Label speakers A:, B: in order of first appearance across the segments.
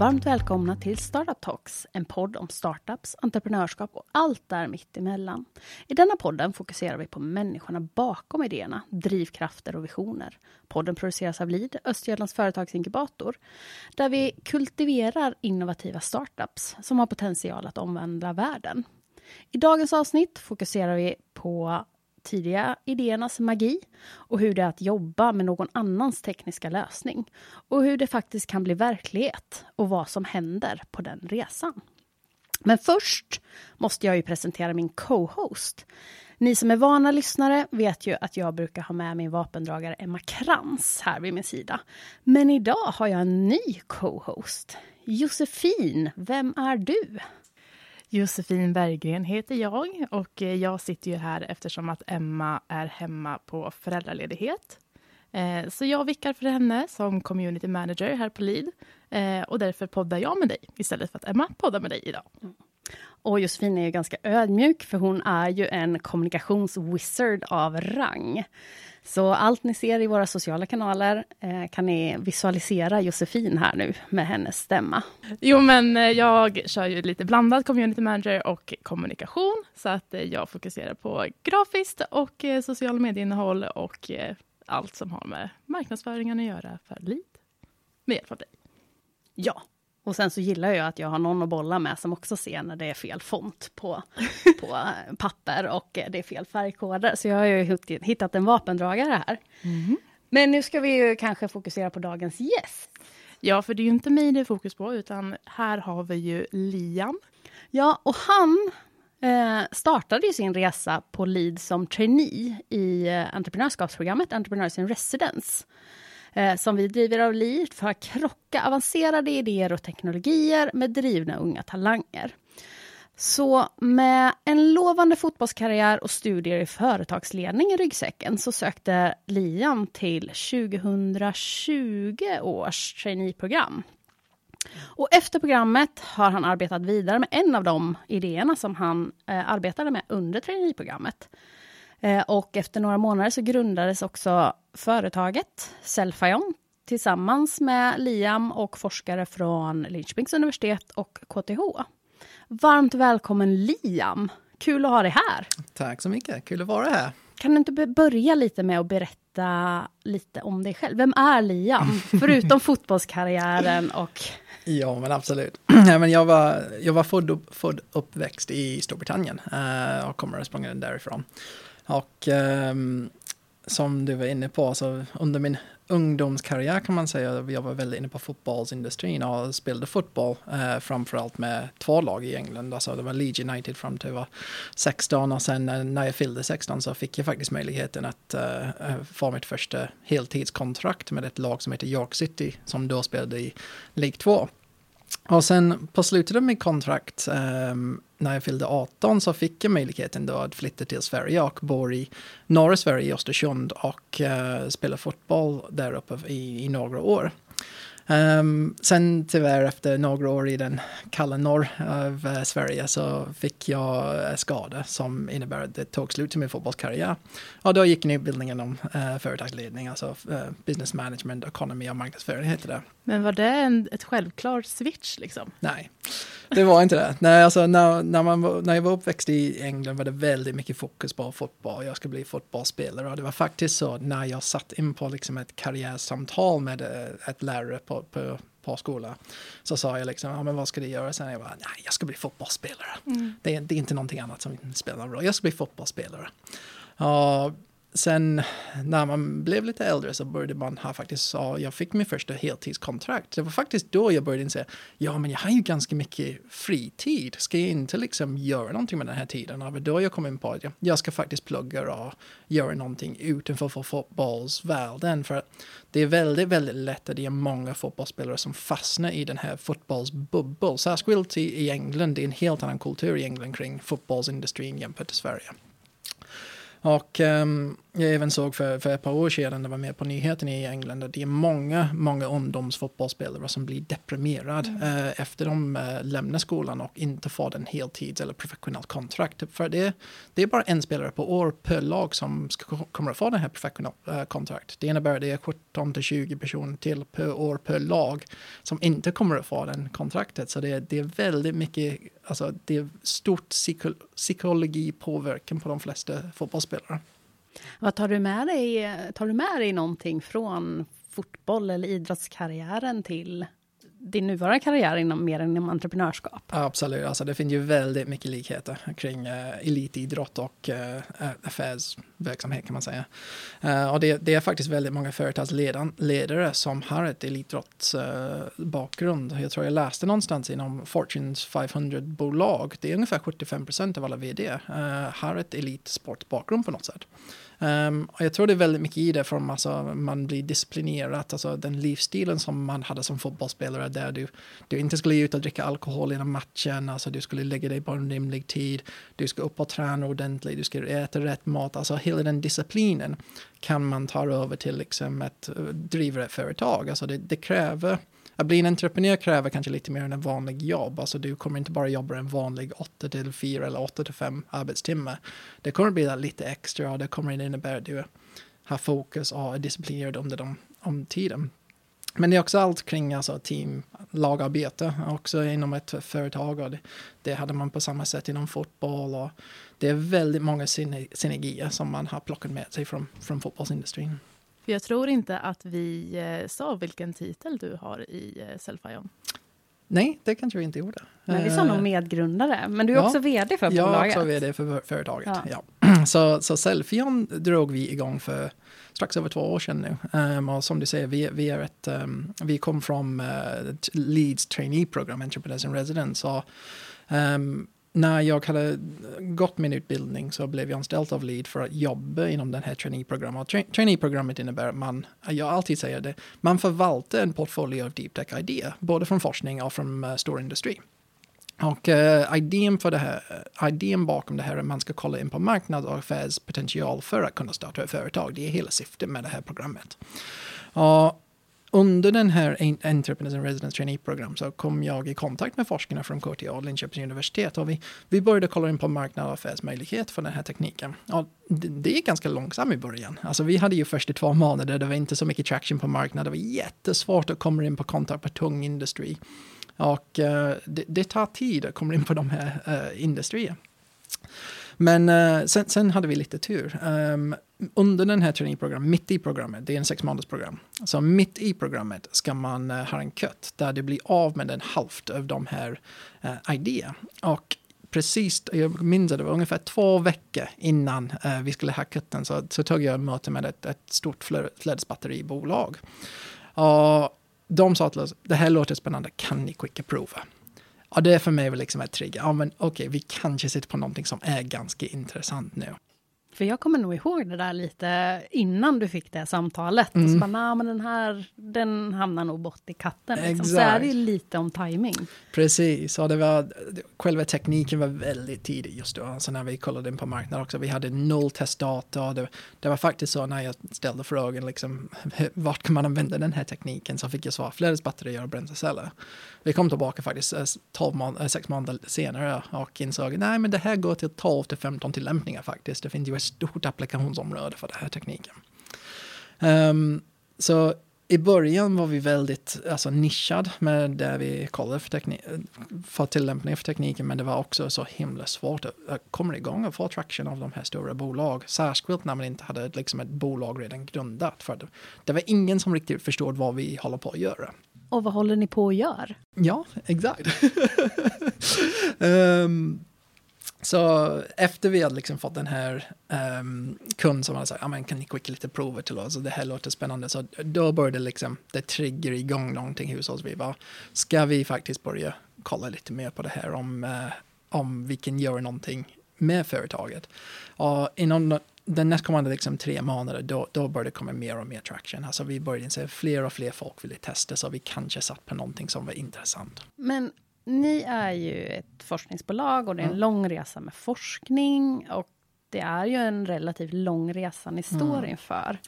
A: Varmt välkomna till Startup Talks, en podd om startups, entreprenörskap och allt där mittemellan. I denna podden fokuserar vi på människorna bakom idéerna, drivkrafter och visioner. Podden produceras av LID, Östergötlands företagsinkubator, där vi kultiverar innovativa startups som har potential att omvandla världen. I dagens avsnitt fokuserar vi på tidiga idéernas magi och hur det är att jobba med någon annans tekniska lösning och hur det faktiskt kan bli verklighet och vad som händer på den resan. Men först måste jag ju presentera min co-host. Ni som är vana lyssnare vet ju att jag brukar ha med min vapendragare Emma Krantz här vid min sida. Men idag har jag en ny co-host. Josefin, vem är du?
B: Josefin Berggren heter jag och eh, jag sitter ju här eftersom att Emma är hemma på föräldraledighet. Eh, så jag vickar för henne som community manager här på LID eh, och därför poddar jag med dig istället för att Emma poddar med dig idag. Mm.
A: Och Josefin är ju ganska ödmjuk för hon är ju en kommunikationswizard av rang. Så allt ni ser i våra sociala kanaler eh, kan ni visualisera Josefin här nu med hennes stämma.
B: Jo, men eh, jag kör ju lite blandad community manager och kommunikation, så att eh, jag fokuserar på grafiskt och eh, sociala medieinnehåll och eh, allt som har med marknadsföringen att göra för LID, med hjälp av dig.
A: Ja, och sen så gillar jag att jag har någon att bolla med som också ser när det är fel font på, på papper och det är fel färgkoder. Så jag har ju hittat en vapendragare här. Mm. Men nu ska vi ju kanske fokusera på dagens gäst.
B: Ja, för det är ju inte mig det är fokus på, utan här har vi ju Liam.
A: Ja, och han eh, startade ju sin resa på LID som trainee i eh, entreprenörskapsprogrammet Entrepreneurs in Residence eh, som vi driver av LID för att krocka avancerade idéer och teknologier med drivna unga talanger. Så med en lovande fotbollskarriär och studier i företagsledning i ryggsäcken så sökte Liam till 2020 års traineeprogram. Och efter programmet har han arbetat vidare med en av de idéerna som han eh, arbetade med under traineeprogrammet. Eh, och efter några månader så grundades också företaget Selfion tillsammans med Liam och forskare från Linköpings universitet och KTH. Varmt välkommen Liam! Kul att ha dig här.
C: Tack så mycket, kul att vara här.
A: Kan du inte börja lite med att berätta lite om dig själv? Vem är Liam? Förutom fotbollskarriären och...
C: Ja, men absolut. men jag var, jag var född, upp, född uppväxt i Storbritannien uh, och kommer ursprungligen därifrån. Och um, som du var inne på, så under min ungdomskarriär kan man säga, att jag var väldigt inne på fotbollsindustrin och spelade fotboll, eh, framförallt med två lag i England. Alltså det var Leeds United fram till jag var 16 och sen eh, när jag fyllde 16 så fick jag faktiskt möjligheten att eh, eh, få mitt första heltidskontrakt med ett lag som heter York City som då spelade i League 2. Och sen på slutet av mitt kontrakt, um, när jag fyllde 18, så fick jag möjligheten då att flytta till Sverige och bor i norra Sverige, i Östersund och uh, spela fotboll där uppe i, i några år. Um, sen tyvärr efter några år i den kalla norr av uh, Sverige så fick jag uh, skada som innebär att det tog slut till min fotbollskarriär. Och då gick jag utbildningen om uh, företagsledning, alltså uh, business management, ekonomi och marknadsföring heter det.
B: Men var det en, ett självklart switch liksom?
C: Nej, det var inte det. Nej, alltså, när, när, man, när jag var uppväxt i England var det väldigt mycket fokus på fotboll. Jag skulle bli fotbollsspelare och det var faktiskt så när jag satt in på liksom ett karriärsamtal med ett lärare på på, på, skola. Så sa jag liksom, ja, men vad ska du göra? Sen jag bara, nej, jag ska bli fotbollsspelare. Mm. Det, det, är inte någonting annat som spelar roll. Jag ska bli fotbollsspelare. Och sen när man blev lite äldre så började man ha faktiskt, så jag fick min första heltidskontrakt. Det var faktiskt då jag började inse, ja men jag har ju ganska mycket fritid. Ska jag inte liksom göra någonting med den här tiden? Och då jag kom in på att jag ska faktiskt plugga och göra någonting utanför fotbollsvärlden. För det är väldigt, väldigt lätt att det är många fotbollsspelare som fastnar i den här fotbollsbubblan. Särskilt i England, det är en helt annan kultur i England kring fotbollsindustrin jämfört med Sverige. Och um, jag även såg för, för ett par år sedan, det var med på nyheten i England, att det är många, många ungdomsfotbollsspelare som blir deprimerade mm. eh, efter de eh, lämnar skolan och inte får en heltids eller professionellt kontrakt. För det, det är bara en spelare på år per lag som ska, kommer att få den här professionella eh, kontrakt. Det innebär att det är 17 till 20 personer till per år per lag som inte kommer att få den kontraktet. Så det, det är väldigt mycket, alltså det är stort psyko, psykologi påverkan på de flesta fotbollsspelare.
A: Vad tar du med dig? Tar du med dig någonting från fotboll eller idrottskarriären till din nuvarande karriär inom mer än inom entreprenörskap?
C: Absolut, alltså det finns ju väldigt mycket likheter kring uh, elitidrott och uh, affärsverksamhet kan man säga. Uh, och det, det, är faktiskt väldigt många företagsledare som har ett elitidrottsbakgrund. Uh, jag tror jag läste någonstans inom Fortunes 500-bolag, det är ungefär 75 procent av alla vd uh, har ett elitsportbakgrund på något sätt. Um, och jag tror det är väldigt mycket i det, för alltså, man blir disciplinerad, alltså den livsstilen som man hade som fotbollsspelare där du, du inte skulle ut och dricka alkohol innan matchen, alltså du skulle lägga dig på en rimlig tid, du ska upp och träna ordentligt, du ska äta rätt mat, alltså hela den disciplinen kan man ta över till liksom ett eh, uh, driva ett företag, alltså det, det kräver att bli en entreprenör kräver kanske lite mer än en vanlig jobb. Alltså du kommer inte bara jobba en vanlig 8 till 4 eller 8 till 5 arbetstimmar. Det kommer bli lite extra och det kommer innebära att du har fokus och är disciplinerad under de, om tiden. Men det är också allt kring alltså, team, lagarbete, också inom ett företag. Och det, det, hade man på samma sätt inom fotboll. Och det är väldigt många synergier som man har plockat med sig från, från fotbollsindustrin.
B: För jag tror inte att vi eh, sa vilken titel du har i eh, Selfion.
C: Nej, det kanske vi inte gjorde.
A: Men vi sa nog eh, medgrundare. Men du är ja, också vd för
C: bolaget.
A: Jag
C: är också vd för företaget. Ja. ja. Så, så Selfion drog vi igång för strax över två år sedan nu. Um, och som du säger, vi, vi, är ett, um, vi kom från uh, Leeds trainee program, Entrepreneurs in Residence. Och, um, när jag hade gått min utbildning så blev jag anställd av Lead för att jobba inom den här traineeprogrammet. Tra traineeprogrammet innebär att man, jag alltid säger det, man förvaltar en portfölj av deep tech idéer, både från forskning och från uh, stor industri. Och uh, idén, för det här, eh, idén bakom det här är att man ska kolla in på marknad och affärspotential för att kunna starta ett företag. Det är hela syftet med det här programmet. Och under den här Entrepreneurs and Residence Trainee-program så kom jag i kontakt med forskarna från KTH och Linköpings universitet och vi, vi började kolla in på marknad och affärsmöjlighet för den här tekniken. Och det, det är ganska långsamt i början. Alltså vi hade ju först i två månader, det var inte så mycket traction på marknaden, det var jättesvårt att komma in på kontakt med tung industri. Och uh, det, det, tar tid att komma in på de här uh, industrierna. Men uh, sen, sen, hade vi lite tur. Um, under den här traineeprogrammet, mitt i programmet, det är en sex månaders program. Så mitt i programmet ska man uh, ha en kött där det blir av med en halvt av de här uh, idéerna. Och precis, jag minns att det var ungefär två veckor innan uh, vi skulle ha kutten så, så tog jag möte med ett, ett stort flödesbatteribolag. Och de sa till oss, det här låter spännande, kan ni skicka prova? Ja, det är för mig liksom ett trigger. Ja, men okej, okay, vi kanske sitter på någonting som är ganska intressant nu.
A: För jag kommer nog ihåg det där lite innan du fick det samtalet. Mm. Och så bara, men den här, den hamnar nog bort i katten. Liksom. Så är det lite om timing.
C: Precis, och det var, själva tekniken var väldigt tidig just då. Alltså när vi kollade in på marknaden också. Vi hade noll testdata. Det, det var faktiskt så när jag ställde frågan, liksom, vart kan man använda den här tekniken? Så fick jag svar, flödesbatterier och bränsleceller. Vi kom tillbaka faktiskt 12 månader, 6 månader senare och insåg, nej men det här går till 12 till 15 tillämpningar faktiskt. Det finns ju stort applikationsområde för den här tekniken. Um, så i början var vi väldigt alltså, nischad med det vi kollade för, teknik, för tillämpning för tekniken, men det var också så himla svårt att komma igång och få traction av de här stora bolag, särskilt när man inte hade liksom, ett bolag redan grundat. För det, det var ingen som riktigt förstod vad vi håller på att göra.
A: Och vad håller ni på att göra?
C: Ja, exakt. um, Så efter vi hade liksom fått den här ehm, um, kund som hade sagt, ja men kan ni skicka lite prover till oss och det här låter spännande. Så då började liksom, det trigger igång någonting hos oss. Vi var, ska vi faktiskt börja kolla lite mer på det här om, uh, om vi kan göra någonting med företaget. Och inom den nästkommande liksom tre månader, då, då började det komma mer och mer traction. Alltså vi började se fler och fler folk ville testa, så vi kanske satt på någonting som var intressant.
A: Men ni är ju ett forskningsbolag och det är en mm. lång resa med forskning. Och det är ju en relativt lång resa ni står
C: Mm.
A: inför.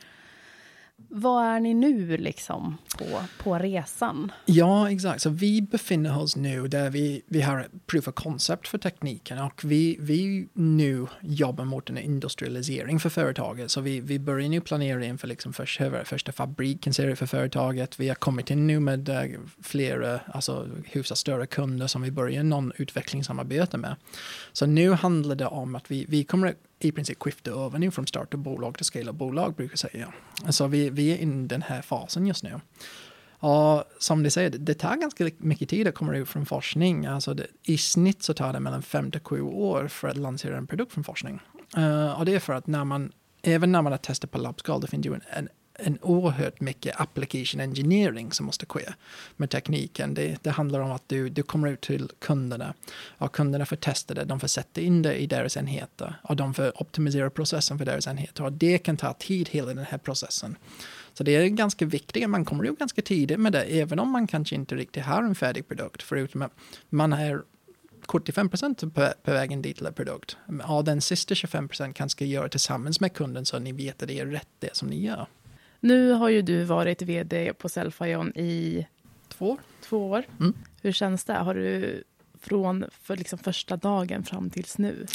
A: Vad är ni nu liksom på, på resan?
C: Ja, exakt. Så vi befinner oss nu där vi, vi har proof of concept för tekniken och vi, vi nu jobbar mot en industrialisering för företaget. Så vi, vi börjar nu planera inför liksom första, första fabriken ser det för företaget. Vi har kommit in nu med eh, flera, alltså hyfsat större kunder som vi börjar någon utvecklingssamarbete med. Så nu handlar det om att vi, vi kommer i princip skifta över nu från startup-bolag till scala bolag brukar jag säga. Så vi, vi är i den här fasen just nu. Och som ni säger, det- tar ganska mycket tid att komma ut från forskning. Alltså det, I snitt så tar det mellan fem till sju år för att lansera en produkt från forskning. Uh, och det är för att när man, även när man har testat på labbskal, det finns ju en, en, en oerhört mycket application engineering som måste ske med tekniken. Det, det handlar om att du, du kommer ut till kunderna och kunderna får testa det, de får sätta in det i deras enheter och de får optimisera processen för deras enheter och det kan ta tid hela den här processen. Så det är ganska viktigt, man kommer ut ganska tidigt med det, även om man kanske inte riktigt har en färdig produkt, förutom att man är 75 procent på, på vägen dit till en produkt. Ja, den sista 25 procent kanske göra tillsammans med kunden så ni vet att det är rätt det som ni gör.
B: Nu har ju du varit vd på Selfion i
C: Två år.
B: två år.
C: Mm.
B: Hur känns det? Har du från för liksom första dagen fram tills nu?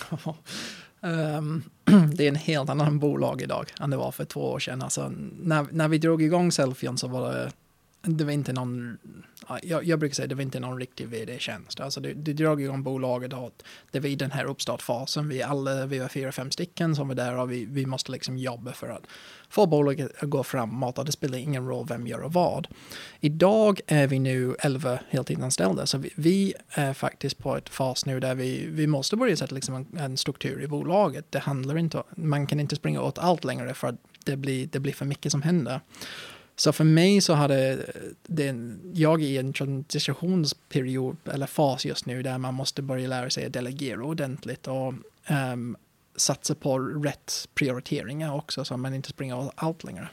C: Ehm, det är en helt annan bolag idag än det var för två år sedan. Alltså, när, när vi drog igång Selfion så var det, det var inte någon, jag, jag brukar säga det var inte någon riktig vd-tjänst. Alltså det, det drog igång bolaget och det var i den här uppstartfasen. Vi alla, vi var fyra, fem stycken som var där och vi, vi måste liksom jobba för att få bolaget att gå framåt och det spelar ingen roll vem gör och vad. Idag är vi nu 11 heltidsanställda så vi, vi är faktiskt på ett fas nu där vi, vi måste börja sätta liksom en, en struktur i bolaget. Det handlar inte, man kan inte springa åt allt längre för att det blir, det blir för mycket som händer. Så för mig så hade det, jag är i en transitionsperiod eller fas just nu där man måste börja lära sig att delegera ordentligt och um, satsa på rätt prioriteringar också så man inte springer allt längre.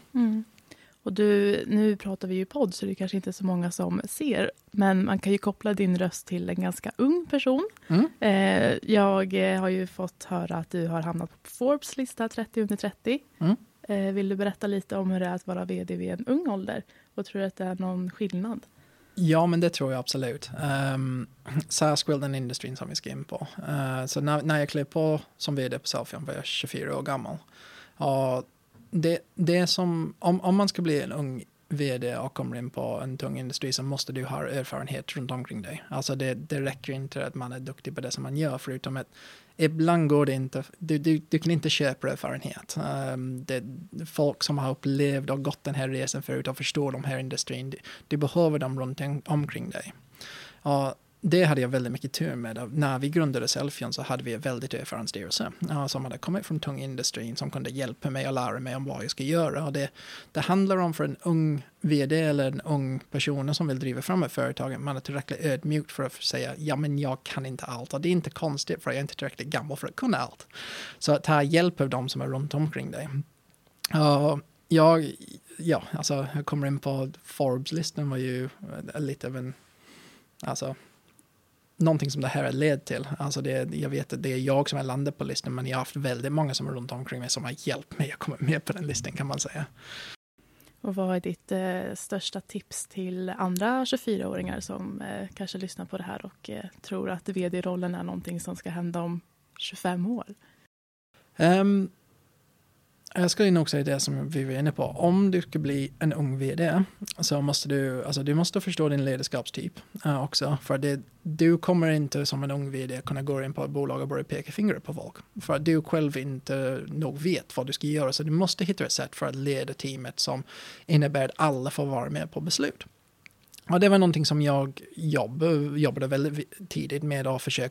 B: Och du, nu pratar vi ju podd så det är kanske inte så många som ser. Men man kan ju koppla din röst till en ganska ung person.
C: Mm.
B: Eh, jag har ju fått höra att du har hamnat på Forbes lista 30 under 30.
C: Mm.
B: Eh, vill du berätta lite om hur det är att vara vd vid en ung ålder? Och tror du att det är någon skillnad?
C: Ja, men det tror jag absolut. Ehm, um, särskilt den industrin som vi ska in på. Uh, så när, när jag klev på som vd på Selfion var jag 24 år gammal. Och det, det som, om, om man ska bli en ung vd och kommer in på en tung industri så måste du ha erfarenhet runt omkring dig. Alltså det, det räcker inte att man är duktig på det som man gör, förutom att ibland går det inte, du, du, du kan inte köpa erfarenhet. Um, ehm, det, folk som har upplevt och gått den här resan förut och förstår de här industrin, du, du behöver dem runt omkring dig. Och det hade jag väldigt mycket tur med. När vi grundade Selfion så hade vi en väldigt erfaren styrelse som hade kommit från tung industrin som kunde hjälpa mig och lära mig om vad jag ska göra. Och det, det handlar om för en ung vd eller en ung person som vill driva fram ett företag, man är tillräckligt ödmjuk för att säga ja men jag kan inte allt och det är inte konstigt för jag är inte tillräckligt gammal för att kunna allt. Så att ta hjälp av dem som är runt omkring dig. Och jag, ja, alltså jag kommer in på Forbes-listan var ju lite av en, alltså någonting som det här led till. Alltså det, jag vet att det är jag som är landat på listan, men jag har haft väldigt många som är runt omkring mig som har hjälpt mig att komma med på den listan kan man säga.
B: Och vad är ditt eh, största tips till andra 24-åringar som eh, kanske lyssnar på det här och eh, tror att vd-rollen är någonting som ska hända om 25 år?
C: Um, jag skulle nog säga det som vi var inne på. Om du ska bli en ung vd så måste du, alltså du måste förstå din ledarskapstyp uh, också. För det, du kommer inte som en ung vd kunna gå in på ett bolag och börja peka fingrar på folk. För att du själv inte nog vet vad du ska göra. Så du måste hitta ett sätt för att leda teamet som innebär att alla får vara med på beslut. Och det var någonting som jag jobb, jobbade väldigt tidigt med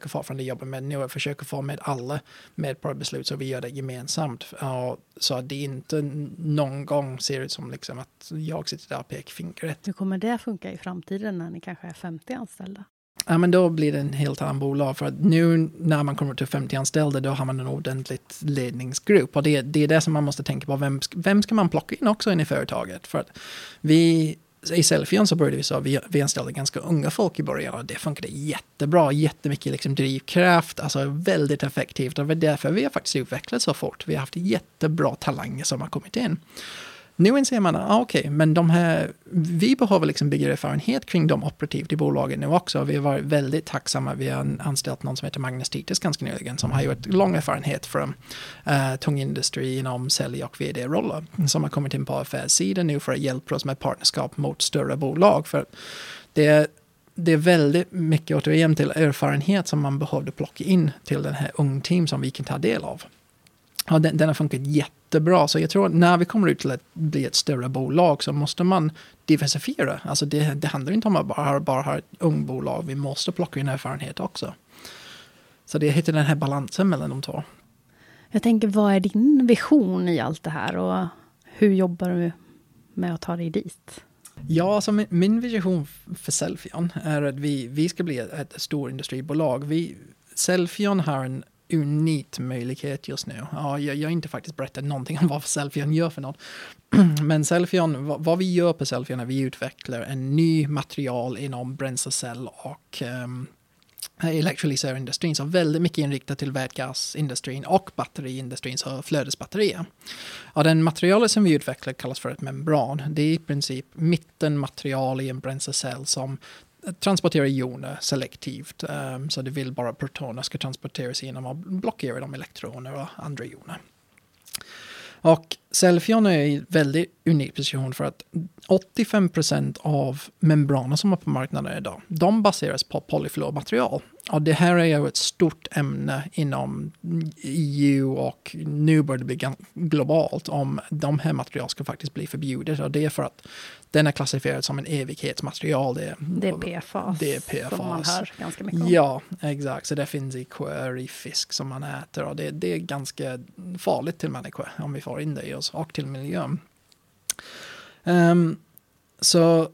C: få från det jobbar med nu. Jag försöker få med alla med på beslut så vi gör det gemensamt. Uh, så att det inte någon gång ser ut som liksom att jag sitter där och pekar fingret.
A: Hur kommer det funka i framtiden när ni kanske är 50 anställda?
C: Ja, men då blir det en helt annan bolag. För att nu när man kommer till 50 anställda, då har man en ordentligt ledningsgrupp. Och det, det är det som man måste tänka på. Vem, vem ska man plocka in också in i företaget? För att vi i Selfion så började vi så, vi, vi anställde ganska unga folk i början och det funkade jättebra, jättemycket liksom drivkraft, alltså väldigt effektivt och det var därför vi har faktiskt utvecklats så fort. Vi har haft jättebra talanger som har kommit in. Nu inser man att ah, okej, okay, men de här, vi behöver liksom bygga erfarenhet kring de operativt i bolagen nu också. Vi har varit väldigt tacksamma. Vi har anställt någon som heter Magnus Titus ganska nyligen som har gjort lång erfarenhet från uh, tung industri inom sälj och vd-roller som har kommit in på affärssidan nu för att hjälpa oss med partnerskap mot större bolag. För det det är väldigt mycket återigen till erfarenhet som man behövde plocka in till den här ung team som vi kan ta del av. Ja, den, den har funkat jättebra. Så jag tror att när vi kommer ut till att bli ett större bolag så måste man diversifiera. Alltså det, det handlar inte om att bara, bara ha ett ung bolag. Vi måste plocka in erfarenhet också. Så det heter den här balansen mellan de två.
A: Jag tänker, vad är din vision i allt det här och hur jobbar du med att ta dig dit?
C: Ja, alltså min, min vision för Selfion är att vi, vi ska bli ett, ett stort industribolag. Vi, Selfion har en unik möjlighet just nu. Ja, jag, jag har inte faktiskt berättat någonting om vad Selfion gör för något. Men Selfion, vad, vad, vi gör på Selfion är att vi utvecklar en ny material inom bränslecell och ehm, um, elektrolysörindustrin, så väldigt mycket inriktat till vätgasindustrin och batteriindustrin, så flödesbatterier. Och den materialet som vi utvecklar kallas för ett membran. Det är i princip mittenmaterial i en bränslecell som transportera joner selektivt. Um, så det vill bara protoner ska transporteras genom att blockera de elektroner och andra joner. Och Selfion är i väldigt unik position för att 85% av membraner som är på marknaden idag, de baseras på polyfluormaterial. Och det här är ju ett stort ämne inom EU och nu börjar det bli globalt om de här materialen ska faktiskt bli förbjudet. Och det är för att den är klassificerad som en evighetsmaterial.
A: Det, det är PFAS,
C: det är PFAS
A: som man hör ganska mycket om.
C: Ja, exakt. Så det finns i kör, i fisk som man äter och det, det är ganska farligt till människor om vi får in det i oss och till miljön. Um, så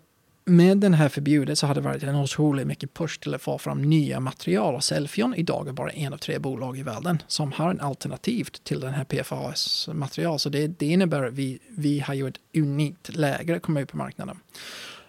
C: med den här förbjudet så har det varit en otroligt mycket push till att få fram nya material och Selfion idag är bara en av tre bolag i världen som har en alternativ till den här PFAS-material. Så det, det innebär att vi, vi har ju ett unikt läge att komma ut på marknaden.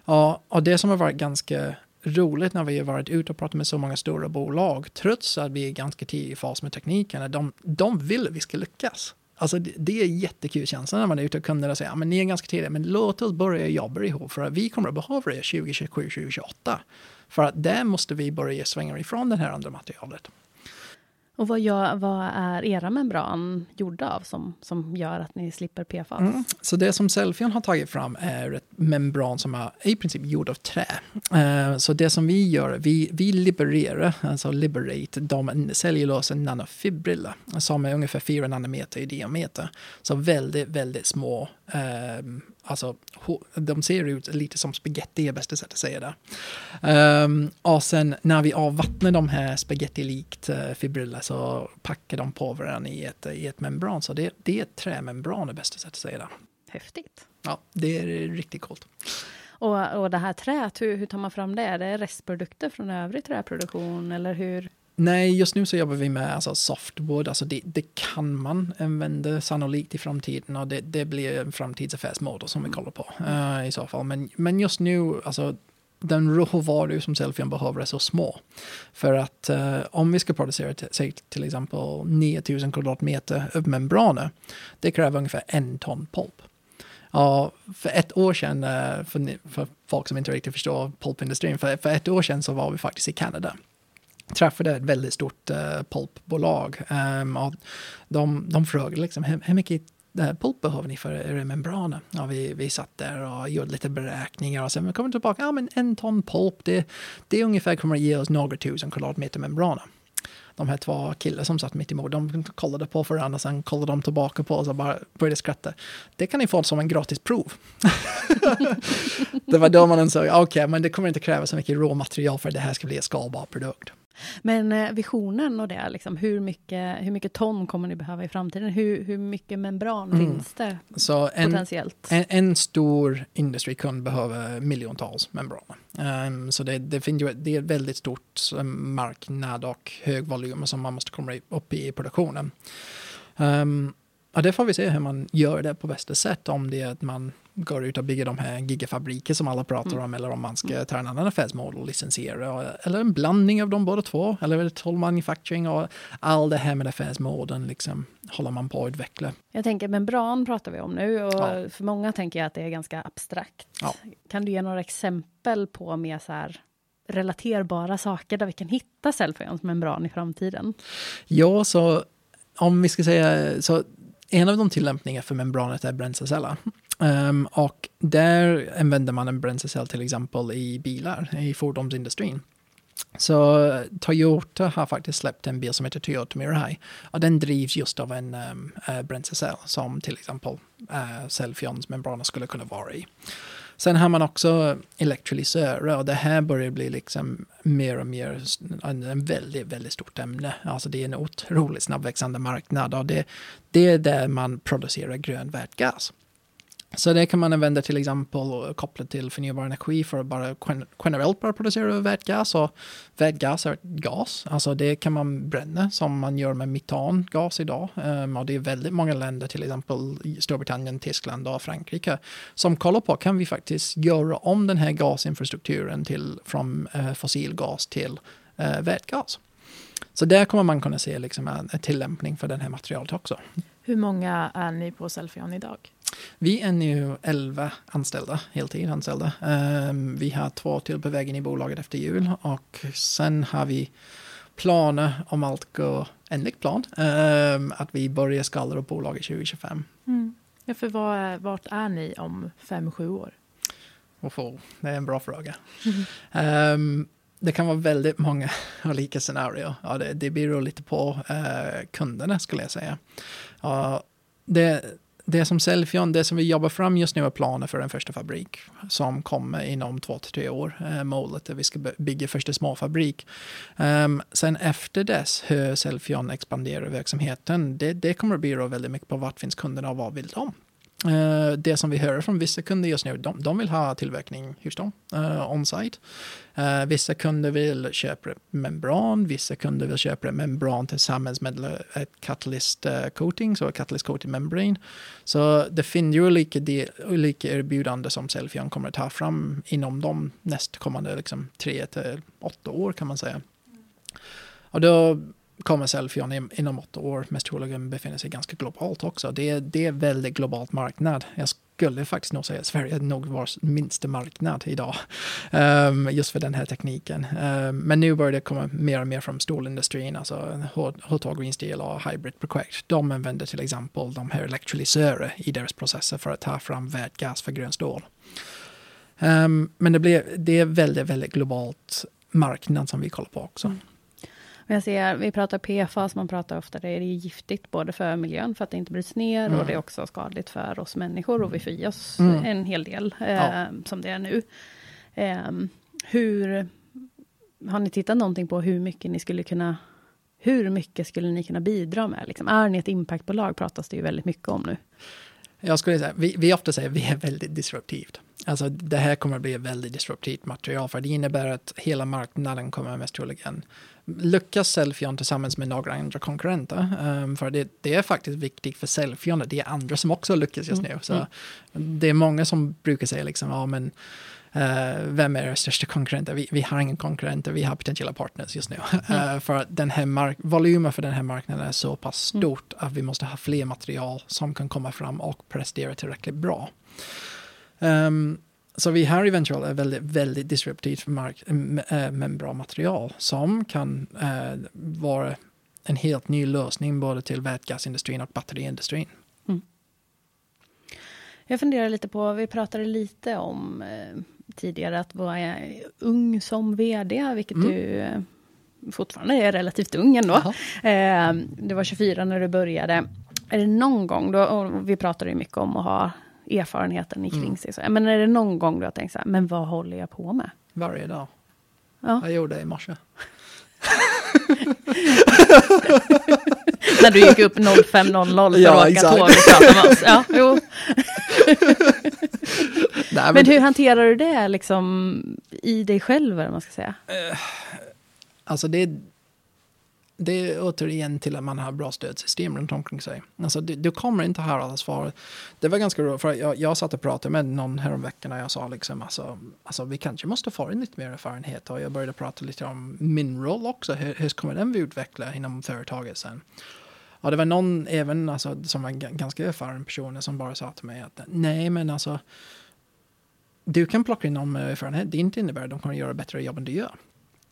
C: Ja, och det som har varit ganska roligt när vi har varit ute och pratat med så många stora bolag, trots att vi är ganska tidigt i fas med tekniken, att de, de vill att vi ska lyckas. Alltså det, det är jättekul känsla när man är ute och kunderna säger, men ni är ganska tidiga, men låt oss börja jobba ihop för att vi kommer att behöva det 2027, 2028. För att där måste vi börja svänga ifrån det här andra materialet.
A: Och vad, gör, vad är era membran gjorda av som, som gör att ni slipper PFAS? Mm.
C: Så det som Selfion har tagit fram är ett membran som är i princip gjord av trä. Uh, så det som vi gör, vi, vi libererar, alltså liberate, de cellulosa nanofibriller som är ungefär 4 nanometer i diameter. Så väldigt, väldigt små uh, alltså, de ser ut lite som spaghetti är bästa sättet att säga det. Um, och sen när vi avvattnar de här spaghetti-likt uh, fibriller så packar de på varandra i ett, i ett membran. Så det, det är ett trämembran är bästa sättet att säga det.
A: Häftigt.
C: Ja, det är riktigt coolt.
A: Och, och det här träet, hur, hur tar man fram det? Är det restprodukter från övrig träproduktion eller hur?
C: Nej, just nu så jobbar vi med alltså, softwood. Alltså det, det kan man använda sannolikt i framtiden och det, det blir en framtidsaffärsmodell som vi kollar på uh, i så fall. Men, men just nu, alltså den råvaror som Selfion behöver är så små. För att uh, om vi ska producera till, till exempel 9000 kvadratmeter membraner, det kräver ungefär en ton pulp. Ja, för ett år sedan, uh, för, för folk som inte riktigt förstår pulpindustrin, för, för ett år sedan så var vi faktiskt i Kanada träffade ett väldigt stort uh, pulpbolag. Um, och de, de frågade liksom, hur, hur mycket eh, pulp behöver ni för eh, era membraner? Ja, vi, vi satt där och gjorde lite beräkningar och sen kom vi tillbaka, ja men en ton pulp, det, det ungefär kommer att ge oss några tusen kvadratmeter membraner de här två killarna som satt mitt emot, de kollade på varandra, sen kollade de tillbaka på oss och bara började skratta. Det kan ni få som en gratis prov. det var då man insåg, okej, okay, men det kommer inte kräva så mycket råmaterial för att det här ska bli en skalbar produkt.
A: Men eh, visionen och det, liksom, hur, mycket, hur mycket ton kommer ni behöva i framtiden? Hur, hur mycket membran mm. finns det
C: Så en,
A: potentiellt?
C: En, en stor industrikund behöver miljontals membraner. Um, så det, det, finns ju, det är ett väldigt stort marknad och hög volym som man måste komma upp i produktionen. Um, Ja, det får vi se hur man gör det på bästa sätt. Om det är att man går ut och bygger de här gigafabriker som alla pratar
A: Mm.
C: om eller om man ska ta en annan affärsmodell och licensiera eller en blandning av de båda två eller toll manufacturing och all det här med affärsmodellen liksom håller man på att utveckla.
A: Jag tänker membran pratar vi om nu och
C: Ja.
A: för många tänker jag att det är ganska abstrakt.
C: Ja.
A: Kan du ge några exempel på mer så här relaterbara saker där vi kan hitta Selfions membran i framtiden?
C: Ja, så om vi ska säga så en av de tillämpningar för membranet är bränsleceller. Um, och där använder man en bränslecell till exempel i bilar, i fordonsindustrin. Så Toyota har faktiskt släppt en bil som heter Toyota Mirai. Och den drivs just av en um, uh, bränslecell som till exempel eh, uh, Selfions membraner skulle kunna vara i. Sen har man också elektrolysörer och det här börjar bli liksom mer och mer en, en väldigt, väldigt stort ämne. Alltså det är en otroligt snabbväxande marknad och det, det är där man producerar grön vätgas. Så det kan man använda till exempel kopplat till förnybar energi för att bara generellt bara producera vätgas. Och vätgas är gas, alltså det kan man bränna som man gör med metangas idag. Um, och det är väldigt många länder, till exempel Storbritannien, Tyskland och Frankrike, som kollar på kan vi faktiskt göra om den här gasinfrastrukturen till, från uh, fossilgas till uh, vätgas. Så där kommer man kunna se liksom en, en tillämpning för det här materialet också.
B: Hur många är ni på Selfion idag?
C: Vi är nu 11 anställda, heltidsanställda. Um, vi har två till på vägen i bolaget efter jul och sen har vi planer om allt går enligt plan. Um, att vi börjar skala upp bolaget 2025.
B: Ja, för vad är, vart är ni om fem, sju år?
C: Och få, det är en bra fråga. Um, det kan vara väldigt många olika scenarier. Ja, det, det beror lite på uh, kunderna skulle jag säga. Ja, det, det som Selfion, det som vi jobbar fram just nu är planer för en första fabrik som kommer inom två till tre år. Eh, målet är att vi ska bygga första småfabrik. Um, sen efter dess hur Selfion expanderar verksamheten, det, det kommer att bero väldigt mycket på vart finns kunderna och vad vill de? Uh, det som vi hör från vissa kunder just nu, de, de vill ha tillverkning hos dem, uh, eh, on-site. Uh, vissa kunder vill köpa membran, vissa kunder vill köpa membran tillsammans med ett catalyst coating, så catalyst coating membran. Så det finns ju olika, de, olika erbjudanden som Selfion kommer att ta fram inom de nästkommande liksom, tre till åtta år kan man säga. Och då kommer Selfion inom åtta år mest troligen befinner sig ganska globalt också. Det är, det är väldigt globalt marknad. Jag skulle faktiskt nog säga att Sverige är nog vår minsta marknad idag. um, just för den här tekniken. Um, men nu börjar det komma mer och mer från stålindustrin, alltså Hotar Green Steel och Hybrid Project. De använder till exempel de här elektrolysörer i deras processer för att ta fram vätgas för grön stål. Um, men det, blir, det är väldigt, väldigt globalt marknad som vi kollar på också.
A: Mm. Jag ser, vi pratar PFAS, man pratar ofta det är giftigt både för miljön för att det inte bryts ner
C: Mm.
A: och det är också skadligt för oss människor och vi får i oss
C: Mm.
A: en hel del eh,
C: Ja.
A: som det är nu. Eh, hur har ni tittat någonting på hur mycket ni skulle kunna hur mycket skulle ni kunna bidra med? Liksom, är ni ett impactbolag pratas det ju väldigt mycket om nu.
C: Jag skulle säga, vi, vi ofta säger att vi är väldigt disruptivt. Alltså det här kommer att bli ett väldigt disruptivt material för det innebär att hela marknaden kommer mest troligen lyckas Selfion tillsammans med några andra konkurrenter. Um, för det, det är faktiskt viktigt för Selfion, det är andra som också lyckas just nu. Så det är många som brukar säga liksom, ja men eh, vem är era största konkurrenter? Vi, vi har ingen konkurrenter, vi har potentiella partners just nu. Eh, för att den här mark- volymen för den här marknaden är så pass stort att vi måste ha fler material som kan komma fram och prestera tillräckligt bra. Ehm, så vi har eventuellt ett väldigt, väldigt disruptivt mark- m- äh, men bra material som kan äh, vara en helt ny lösning både till vätgasindustrin och batteriindustrin.
A: Jag funderar lite på, vi pratade lite om eh, tidigare att vara ung som vd, vilket
C: Mm.
A: du eh, fortfarande är relativt ung ändå. Eh, du var 24 när du började. Är det någon gång, då, och vi pratade ju mycket om att ha erfarenheten i kring
C: Mm.
A: sig, så, men är det någon gång du har tänkt så här, men vad håller jag på med?
C: Varje dag.
A: Ja.
C: Jag gjorde det i morse.
A: när du gick upp 05.00 för
C: Ja,
A: att åka
C: exakt.
A: tåg och prata med oss. Ja, jo.
C: Nej, men
A: Men hur hanterar du det liksom i dig själv, eller man ska säga?
C: Alltså det, det är återigen till att man har bra stödsystem runt omkring sig. Alltså, du, du kommer inte höra alla svar. Det var ganska roligt, för jag, jag satt och pratade med någon häromveckan och jag sa liksom, alltså, alltså vi kanske måste få in lite mer erfarenhet och jag började prata lite om min roll också. Hur, hur kommer den vi utveckla inom företaget sen? Ja, det var någon även alltså, som var ganska erfaren person som bara sa till mig att nej, men alltså du kan plocka in någon med erfarenhet. Det inte innebär att de kommer göra bättre jobb än du gör.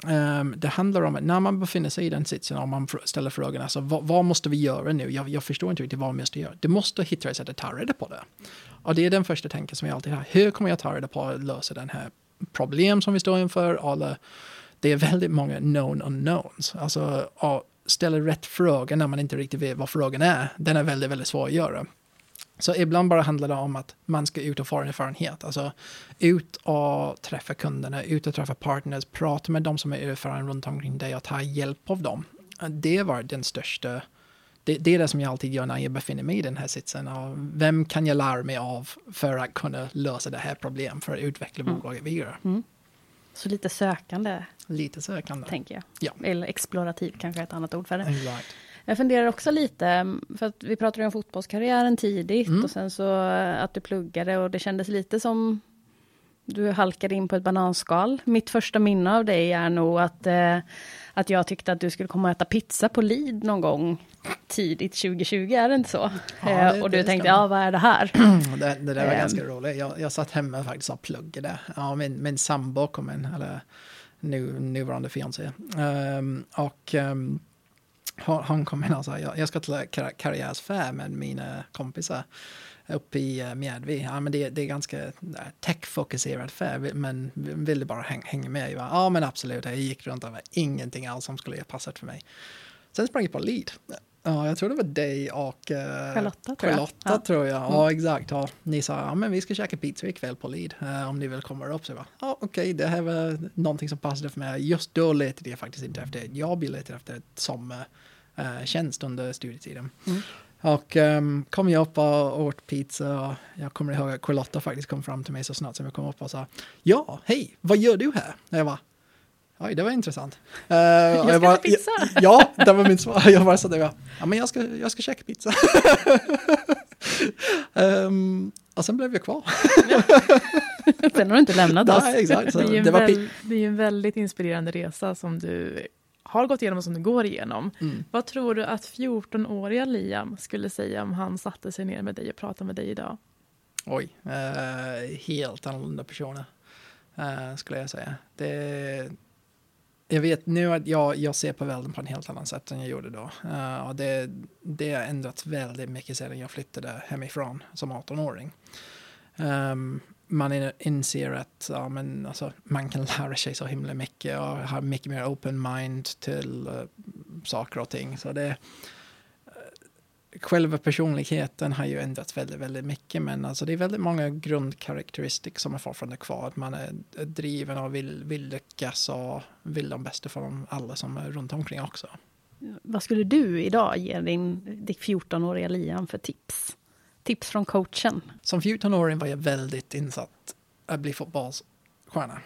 C: Um, det handlar om att när man befinner sig i den sitsen och man ställer frågan, alltså vad, vad måste vi göra nu? Jag, jag, förstår inte riktigt vad vi måste göra. Du måste hitta ett sätt att ta reda på det. Och det är den första tanken som jag alltid har. Hur kommer jag ta reda på att lösa den här problem som vi står inför? Eller, eh, det är väldigt många known unknowns. Alltså, att ställa rätt fråga när man inte riktigt vet vad frågan är. Den är väldigt, väldigt svår att göra. Så ibland bara handlar det om att man ska ut och få en erfarenhet. Alltså ut och träffa kunderna, ut och träffa partners, prata med de som är erfarna runt omkring dig och ta hjälp av dem. Det var den största, det, det, är det som jag alltid gör när jag befinner mig i den här sitsen. Och vem kan jag lära mig av för att kunna lösa det här problemet, för att utveckla mm. bolaget vidare. Mm.
A: Så lite sökande?
C: Lite sökande.
A: Tänker jag.
C: Ja.
A: Eller explorativ kanske är ett annat ord för det.
C: Right.
A: Jag funderar också lite, för att vi pratade om fotbollskarriären tidigt mm. och sen så att du pluggade och det kändes lite som du halkade in på ett bananskal. Mitt första minne av dig är nog att, eh, att jag tyckte att du skulle komma och äta pizza på Lid någon gång tidigt 2020, är det inte så? Ja, det, eh, och du tänkte, ja vad är det här?
C: det, det där var um, ganska roligt. Jag, jag satt hemma faktiskt och pluggade. Ja, min, min sambo kom in, eller nu, nuvarande fiancé. Um, och um, han kom in och sa jag, jag ska till karriärsfär med mina kompisar uppe i uh, Mjädvi. Ja, men det, det är ganska uh, tech-fokuserad fär, men ville bara häng, hänga med. Jag ja, men absolut. Jag gick runt och var ingenting alls som skulle ha passat för mig. Sen sprang jag på lead. Ja, jag tror det var dig och uh,
A: Charlotta, tror
C: Charlotta, jag. Tror jag. Mm. Ja, exakt. Ja, ni sa ja, men vi ska käka pizza ikväll på Lid uh, om ni vill komma upp. Så jag bara, ja, okej, okay, det här var någonting som passade för mig. Just då letade jag faktiskt inte efter ett jobb, jag letade efter ett sommartjänst uh, under studietiden. Mm. Och um, kom jag upp och åt pizza och jag kommer ihåg att Charlotta faktiskt kom fram till mig så snart som jag kom upp och sa Ja, hej, vad gör du här? Och jag bara Oj, det var intressant.
A: Uh, jag ska jag bara, äta pizza.
C: Ja, det var min svar. Jag bara så där, ja men jag ska, jag ska käka pizza. um, och sen blev jag kvar.
A: sen har du inte lämnat oss.
C: Nej, exakt.
B: Det, är det, var väl, det är en väldigt inspirerande resa som du har gått igenom och som du går igenom. Mm. Vad tror du att 14-åriga Liam skulle säga om han satte sig ner med dig och pratade med dig idag?
C: Oj, uh, helt annorlunda personer uh, skulle jag säga. Det, jag vet nu att jag, jag ser på världen på en helt annan sätt än jag gjorde då. Uh, och det, det har ändrats väldigt mycket sedan jag flyttade hemifrån som 18-åring. Um, ehm, man inser att ja, men, alltså, man kan lära sig så himla mycket och ha mycket mer open mind till uh, saker och ting. Så det, eh, själva personligheten har ju ändrats väldigt, väldigt mycket, men alltså det är väldigt många grundkaraktäristik som är fortfarande kvar. Man är driven och vill, vill lyckas och vill de bästa för dem alla som är runt omkring också.
A: Vad skulle du idag ge din, 14-åriga Liam för tips? Tips från coachen?
C: Som 14-åring var jag väldigt insatt att bli fotbollsstjärna.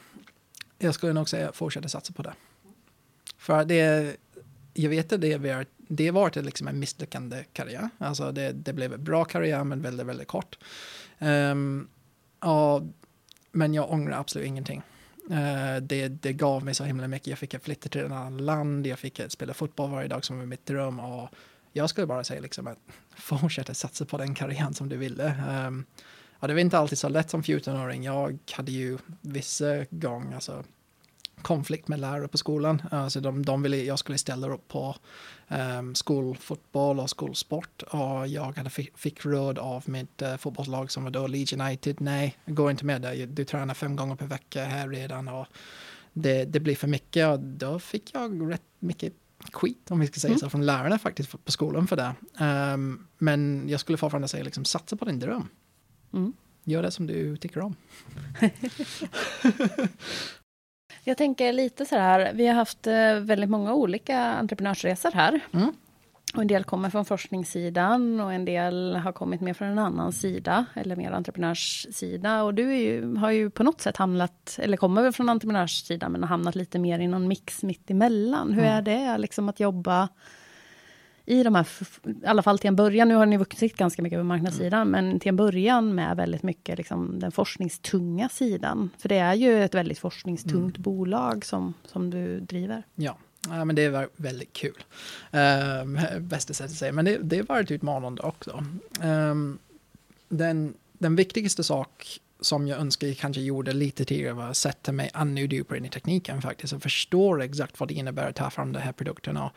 C: Jag skulle nog säga fortsätta satsa på det. För det, jag vet att det vi det var liksom en misslyckande karriär. Alltså det, det blev en bra karriär men väldigt, väldigt kort. Ehm, um, och, men jag ångrar absolut ingenting. Uh, det, det gav mig så himla mycket. Jag fick flytta till ett annat land, jag fick spela fotboll varje dag som var mitt dröm. Och jag skulle bara säga liksom att fortsätta satsa på den karriären som du ville. Um, ja, det var inte alltid så lätt som 14-åring. Jag hade ju vissa gånger, alltså konflikt med lärare på skolan. Alltså de, de ville jag skulle ställa upp på um, skolfotboll och skolsport. Och jag hade fick, fick råd av mitt uh, fotbollslag som var då Leeds United. Nej, gå inte med där. Du tränar fem gånger per vecka här redan. Och det, det blir för mycket. Och då fick jag rätt mycket skit om vi ska säga mm. så från lärarna faktiskt på skolan för det. Um, men jag skulle fortfarande säga liksom satsa på din dröm. Mm. Gör det som du tycker om.
A: Jag tänker lite så här, vi har haft eh, väldigt många olika entreprenörsresor här. Mm. Och en del kommer från forskningssidan och en del har kommit mer från en annan sida, eller mer entreprenörssida. Och du ju, har ju på något sätt hamnat, eller kommer väl från entreprenörssidan, men har hamnat lite mer i någon mix mitt emellan. Hur
C: Mm.
A: är det liksom att jobba i de här, i alla fall till en början, nu har ni vuxit ganska mycket på marknadssidan, men till en början med väldigt mycket liksom den forskningstunga sidan. För det är ju ett väldigt forskningstungt bolag som, som du driver.
C: Ja. Ja, men det var väldigt kul. Um, bästa sättet att säga, men det, det varit utmanande också. Um, den, den viktigaste sak som jag önskar jag kanske gjorde lite tidigare var att sätta mig ännu djupare in i tekniken faktiskt och förstå exakt vad det innebär att ta fram de här produkterna.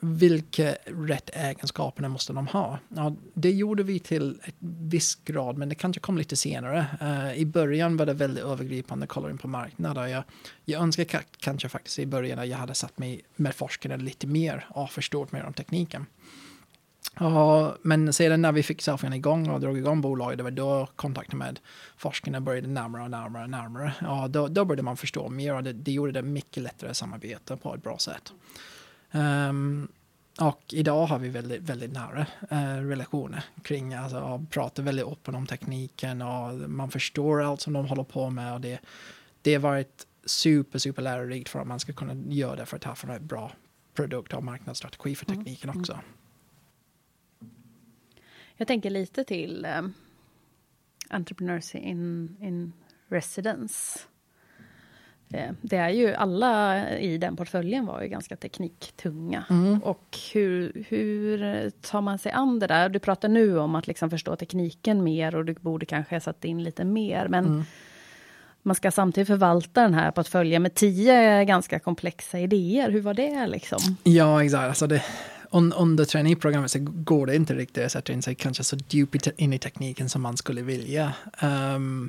C: Vilka rätt egenskaperna måste de ha? Ja, det gjorde vi till ett viss grad, men det kanske kom lite senare. Uh, I början var det väldigt övergripande, kolla in på marknaden. Jag, jag önskar kanske faktiskt i början att jag hade satt mig med forskarna lite mer och förstått mer om tekniken. Uh, men sedan när vi fick Selfien igång och drog igång bolaget, det var då kontakten med forskarna började närmare och närmare och närmare. Ja, då, då började man förstå mer och det, det gjorde det mycket lättare att samarbeta på ett bra sätt. Ehm, och idag har vi väldigt, väldigt nära eh, relationer kring, alltså, pratar väldigt öppet om tekniken och man förstår allt som de håller på med och det, det har varit super, super lärorikt för att man ska kunna göra det för att ta fram en bra produkt och marknadsstrategi för tekniken också.
A: Jag tänker lite till eh, Entrepreneurs in, in Residence. Eh, det är ju alla i den portföljen var ju ganska tekniktunga.
C: Mm.
A: Och hur, hur tar man sig an det där? Du pratar nu om att liksom förstå tekniken mer och du borde kanske ha satt in lite mer. Men
C: Mm.
A: man ska samtidigt förvalta den här portföljen med tio ganska komplexa idéer. Hur var det liksom?
C: Ja, exakt. Alltså det, un, under traineeprogrammet så går det inte riktigt att sätta in sig kanske så djupt in i tekniken som man skulle vilja. Ehm,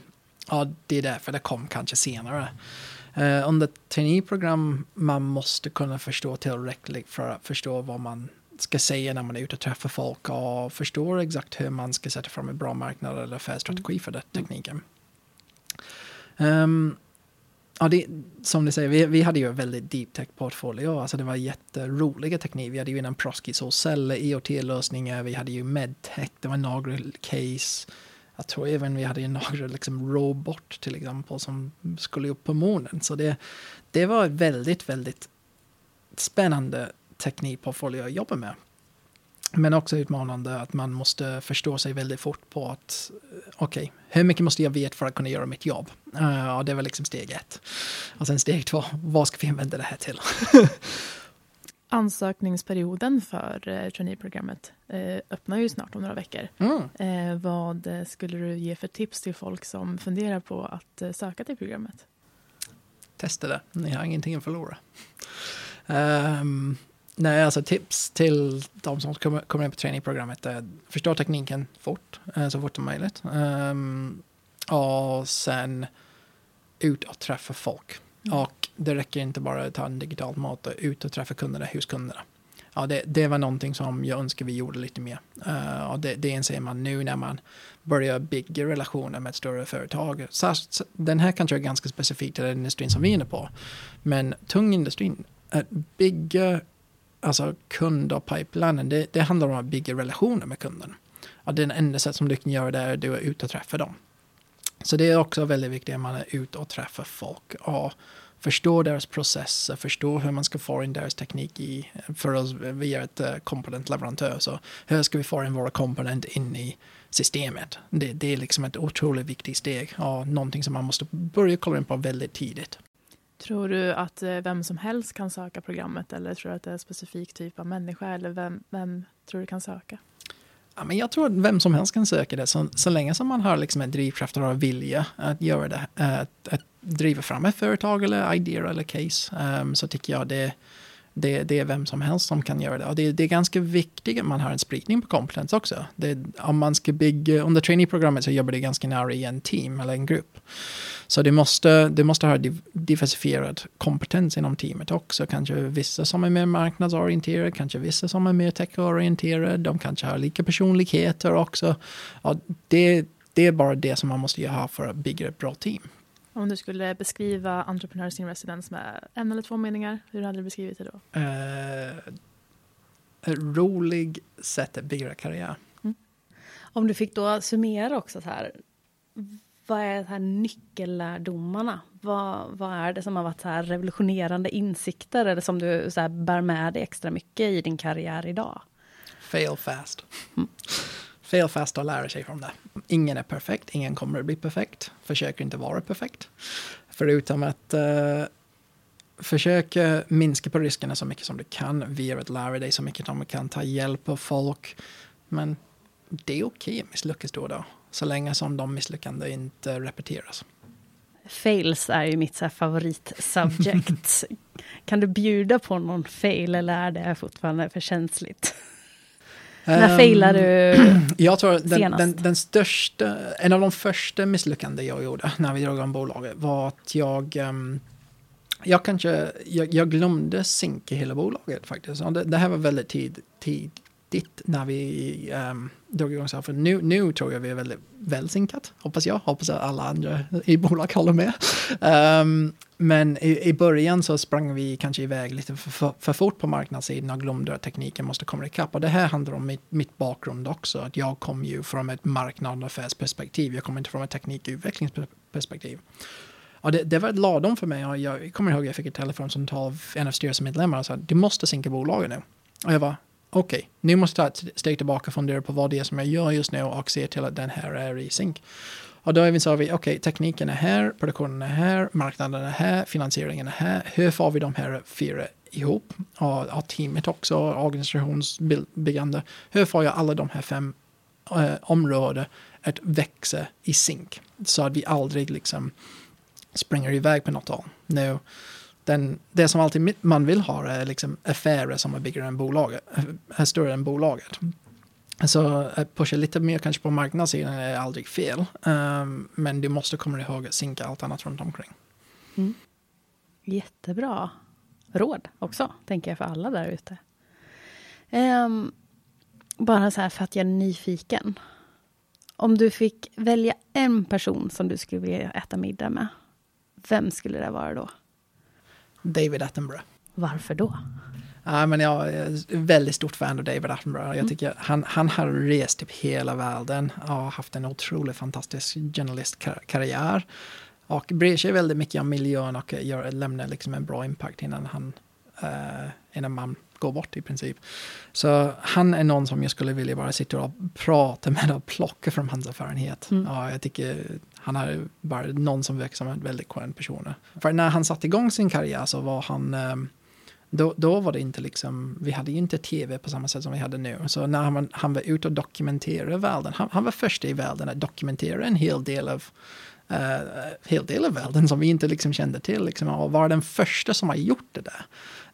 C: ja, det är därför det kom kanske senare. Uh, under traineeprogram man måste kunna förstå tillräckligt för att förstå vad man ska säga när man är ute och träffar folk och förstår exakt hur man ska sätta fram en bra marknad eller affärsstrategi för den tekniken. Ehm, Ja, det, som du säger, vi, vi hade ju en väldigt deep tech portfolio. Alltså det var jätteroliga teknik. Vi hade ju innan Prosky solceller, IoT-lösningar, vi hade ju medtech, det var några case. Jag tror även vi hade ju några liksom robot till exempel som skulle upp på månen. Så det, det var en väldigt, väldigt spännande teknikportfolio att jobba med. Men också utmanande att man måste förstå sig väldigt fort på att okej, okej, hur mycket måste jag veta för att kunna göra mitt jobb? Uh, och det var liksom steg ett. Och sen steg två, vad ska vi använda det här till?
B: Ansökningsperioden för eh, traineeprogrammet eh, öppnar ju snart om några veckor.
C: Mm.
B: Eh, vad skulle du ge för tips till folk som funderar på att eh, söka till programmet?
C: Testa det, ni har ingenting att förlora. Ehm, nej, alltså tips till de som kommer, kommer in på trainingprogrammet är förstå tekniken fort, eh, så fort som möjligt. Ehm, och sen ut och träffa folk.
B: Mm.
C: Och det räcker inte bara att ta en digital möte, ut och träffa kunderna huskunderna. Ja, det, det var någonting som jag önskar vi gjorde lite mer. Uh, och det, det inser man nu när man börjar bygga relationer med större företag. Så, så, den här kanske är ganska specifik till den industrin som vi är inne på. Men tung industrin, att eh, bygga alltså kund och pipelinen, det, det handlar om att bygga relationer med kunden. Ja, det enda sätt som du kan göra det är att du är ute och träffa dem. Så det är också väldigt viktigt att man är ute och träffar folk och förstår deras processer, förstår hur man ska få in deras teknik i, för oss, vi är ett uh, komponentleverantör, så hur ska vi få in våra komponenter in i systemet? Det, det är liksom ett otroligt viktigt steg och någonting som man måste börja kolla in på väldigt tidigt.
B: Tror du att eh, vem som helst kan söka programmet eller tror du att det är en specifik typ av människa eller vem, vem tror du kan söka?
C: Ja, men jag tror att vem som helst kan söka det, så, så länge som man har liksom en drivkraft och vilja att göra det, att, att driva fram ett företag eller idéer eller case, um, så tycker jag det, det, det är vem som helst som kan göra det. Och det, det är ganska viktigt att man har en spridning på kompetens också. Det, om man ska bygga, under trainee-programmet så jobbar det ganska nära i en team eller en grupp. Så det måste, det måste ha diversifierad kompetens inom teamet också. Kanske vissa som är mer marknadsorienterade, kanske vissa som är mer techorienterade. De kanske har lika personligheter också. Ja, det, det är bara det som man måste ha för att bygga ett bra team.
B: Om du skulle beskriva Entrepreneurs in Residence med en eller två meningar, hur hade du beskrivit det då?
C: Ett roligt sätt att bygga karriär.
A: Om du fick då summera också så här. Vad är här nyckellärdomarna? Vad, vad är det som har varit så här revolutionerande insikter eller som du så här bär med dig extra mycket i din karriär idag?
C: Fail fast. Fail fast och lära sig från det. Ingen är perfekt, ingen kommer att bli perfekt. Försök inte vara perfekt. Förutom att uh, försöka minska på riskerna så mycket som du kan via att lära dig så mycket som du kan, ta hjälp av folk. Men det är okej okay att misslyckas då och då, så länge som de misslyckanden inte repeteras.
A: Fails är ju mitt så favoritsubject. kan du bjuda på någon fail eller är det fortfarande för känsligt? När um, failar du
C: Jag tror den, den, den, största, en av de första misslyckanden jag gjorde när vi drog om bolaget var att jag um, jag kanske, jag, jag glömde synka hela bolaget faktiskt. Det, det, här var väldigt tid, tid, tidigt när vi um, drog igång så här. För nu, nu tror jag vi är väldigt välsynkat, hoppas jag. Hoppas att alla andra i bolag håller med. Um, men i, i, början så sprang vi kanske iväg lite för, för, för, fort på marknadssidan och glömde att tekniken måste komma ikapp. Och det här handlar om mitt, mitt bakgrund också. Att jag kom ju från ett marknad och affärsperspektiv. Jag kommer inte från ett teknikutvecklingsperspektiv. Och det, det var ett ladom för mig. Och jag kommer ihåg att jag fick ett telefonsamtal av en av styrelsemedlemmarna och sa du måste synka bolaget nu. Och jag var okej, okay, nu måste jag ta ett steg tillbaka och fundera på vad det är som jag gör just nu och se till att den här är i synk. Och då sa vi, okej, okay, tekniken är här, produktionen är här, marknaden är här, finansieringen är här. Hur får vi de här fyra ihop? Och, och teamet också, organisationsbyggande. Hur får jag alla de här fem äh, områden att växa i synk? Så att vi aldrig liksom springer iväg på något håll. Nu, den, det som alltid man vill ha är liksom affärer som är bigger än bolaget, eh, är större än bolaget. Så att pusha lite mer kanske på marknadssidan är aldrig fel. Um, men du måste komma ihåg att synka allt annat runt omkring.
A: Mm. Jättebra råd också, tänker jag för alla där ute. Um, bara så här för att jag är nyfiken. Om du fick välja en person som du skulle vilja äta middag med, vem skulle det vara då?
C: David Attenborough.
A: Varför då?
C: Ja, men jag är väldigt stort fan av David Attenborough. Jag mm. tycker han, han har rest typ hela världen och haft en otroligt fantastisk journalistkarriär. Och bryr sig väldigt mycket om miljön och gör, lämnar liksom en bra impact innan, han, uh, innan man går bort i princip. Så han är någon som jag skulle vilja bara sitta och prata med och plocka från hans erfarenhet. Mm. Ja, jag tycker han är bara någon som verkar som en väldigt skön person. För när han satte igång sin karriär så var han eh, då, då var det inte liksom, vi hade ju inte tv på samma sätt som vi hade nu. Så när han, han var ute och dokumenterade världen, han, han var först i världen att dokumentera en hel del av uh, hel del av världen som vi inte liksom kände till. Liksom, och var den första som har gjort det där.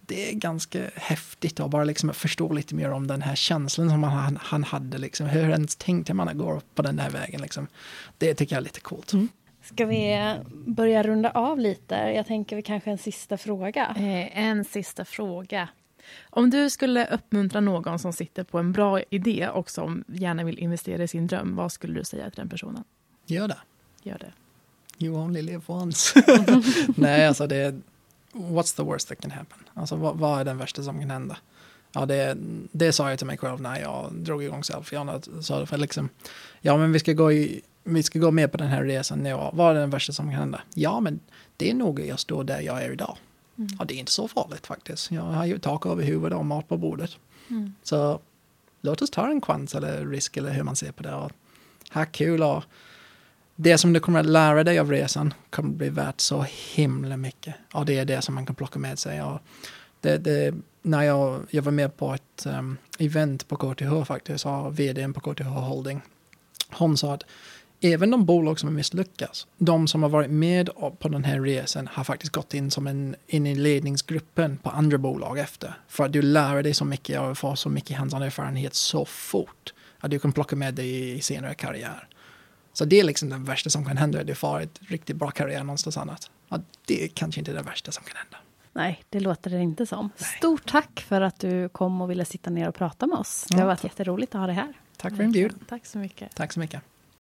C: Det är ganska häftigt att bara liksom förstå lite mer om den här känslan som han, han hade. Liksom. Hur ens tänkte man att gå på den här vägen? Liksom. Det tycker jag är lite coolt. Mm.
A: Ska vi börja runda av lite? Jag tänker vi kanske en sista fråga.
B: Eh, en sista fråga. Om du skulle uppmuntra någon som sitter på en bra idé och som gärna vill investera i sin dröm, vad skulle du säga till den personen?
C: Gör det.
B: Gör det.
C: You only live once. Nej, alltså det är... What's the worst that can happen? Alltså vad, vad är den värsta som kan hända? Ja, det, det sa jag till mig själv när jag drog igång Selfie. Jag sa för liksom, ja men vi ska gå i vi ska gå med på den här resan nu. Vad är det värsta som kan hända? Ja, men det är nog jag står där jag är idag. Mm. Ja, det är inte så farligt faktiskt. Jag har ju tak över huvudet och mat på bordet. Mm. Så låt oss ta en chans eller risk eller hur man ser på det. Och ha kul och det som du kommer att lära dig av resan kommer att bli värt så himla mycket. Och det är det som man kan plocka med sig. Och det, det, när jag, jag var med på ett um, event på KTH faktiskt, och vdn på KTH Holding, hon sa att även de bolag som har misslyckats, de som har varit med på den här resan har faktiskt gått in som en in i ledningsgruppen på andra bolag efter. För att du lär dig så mycket och får så mycket hands erfarenhet så fort att du kan plocka med dig i senare karriär. Så det är liksom det värsta som kan hända, du får ett riktigt bra karriär någonstans annat. Ja, det är kanske inte det värsta som kan hända.
A: Nej, det låter det inte som. Nej. Stort tack för att du kom och ville sitta ner och prata med oss. Det har varit jätteroligt att ha dig här.
C: Tack för inbjudan.
B: Tack så mycket.
C: Tack så mycket.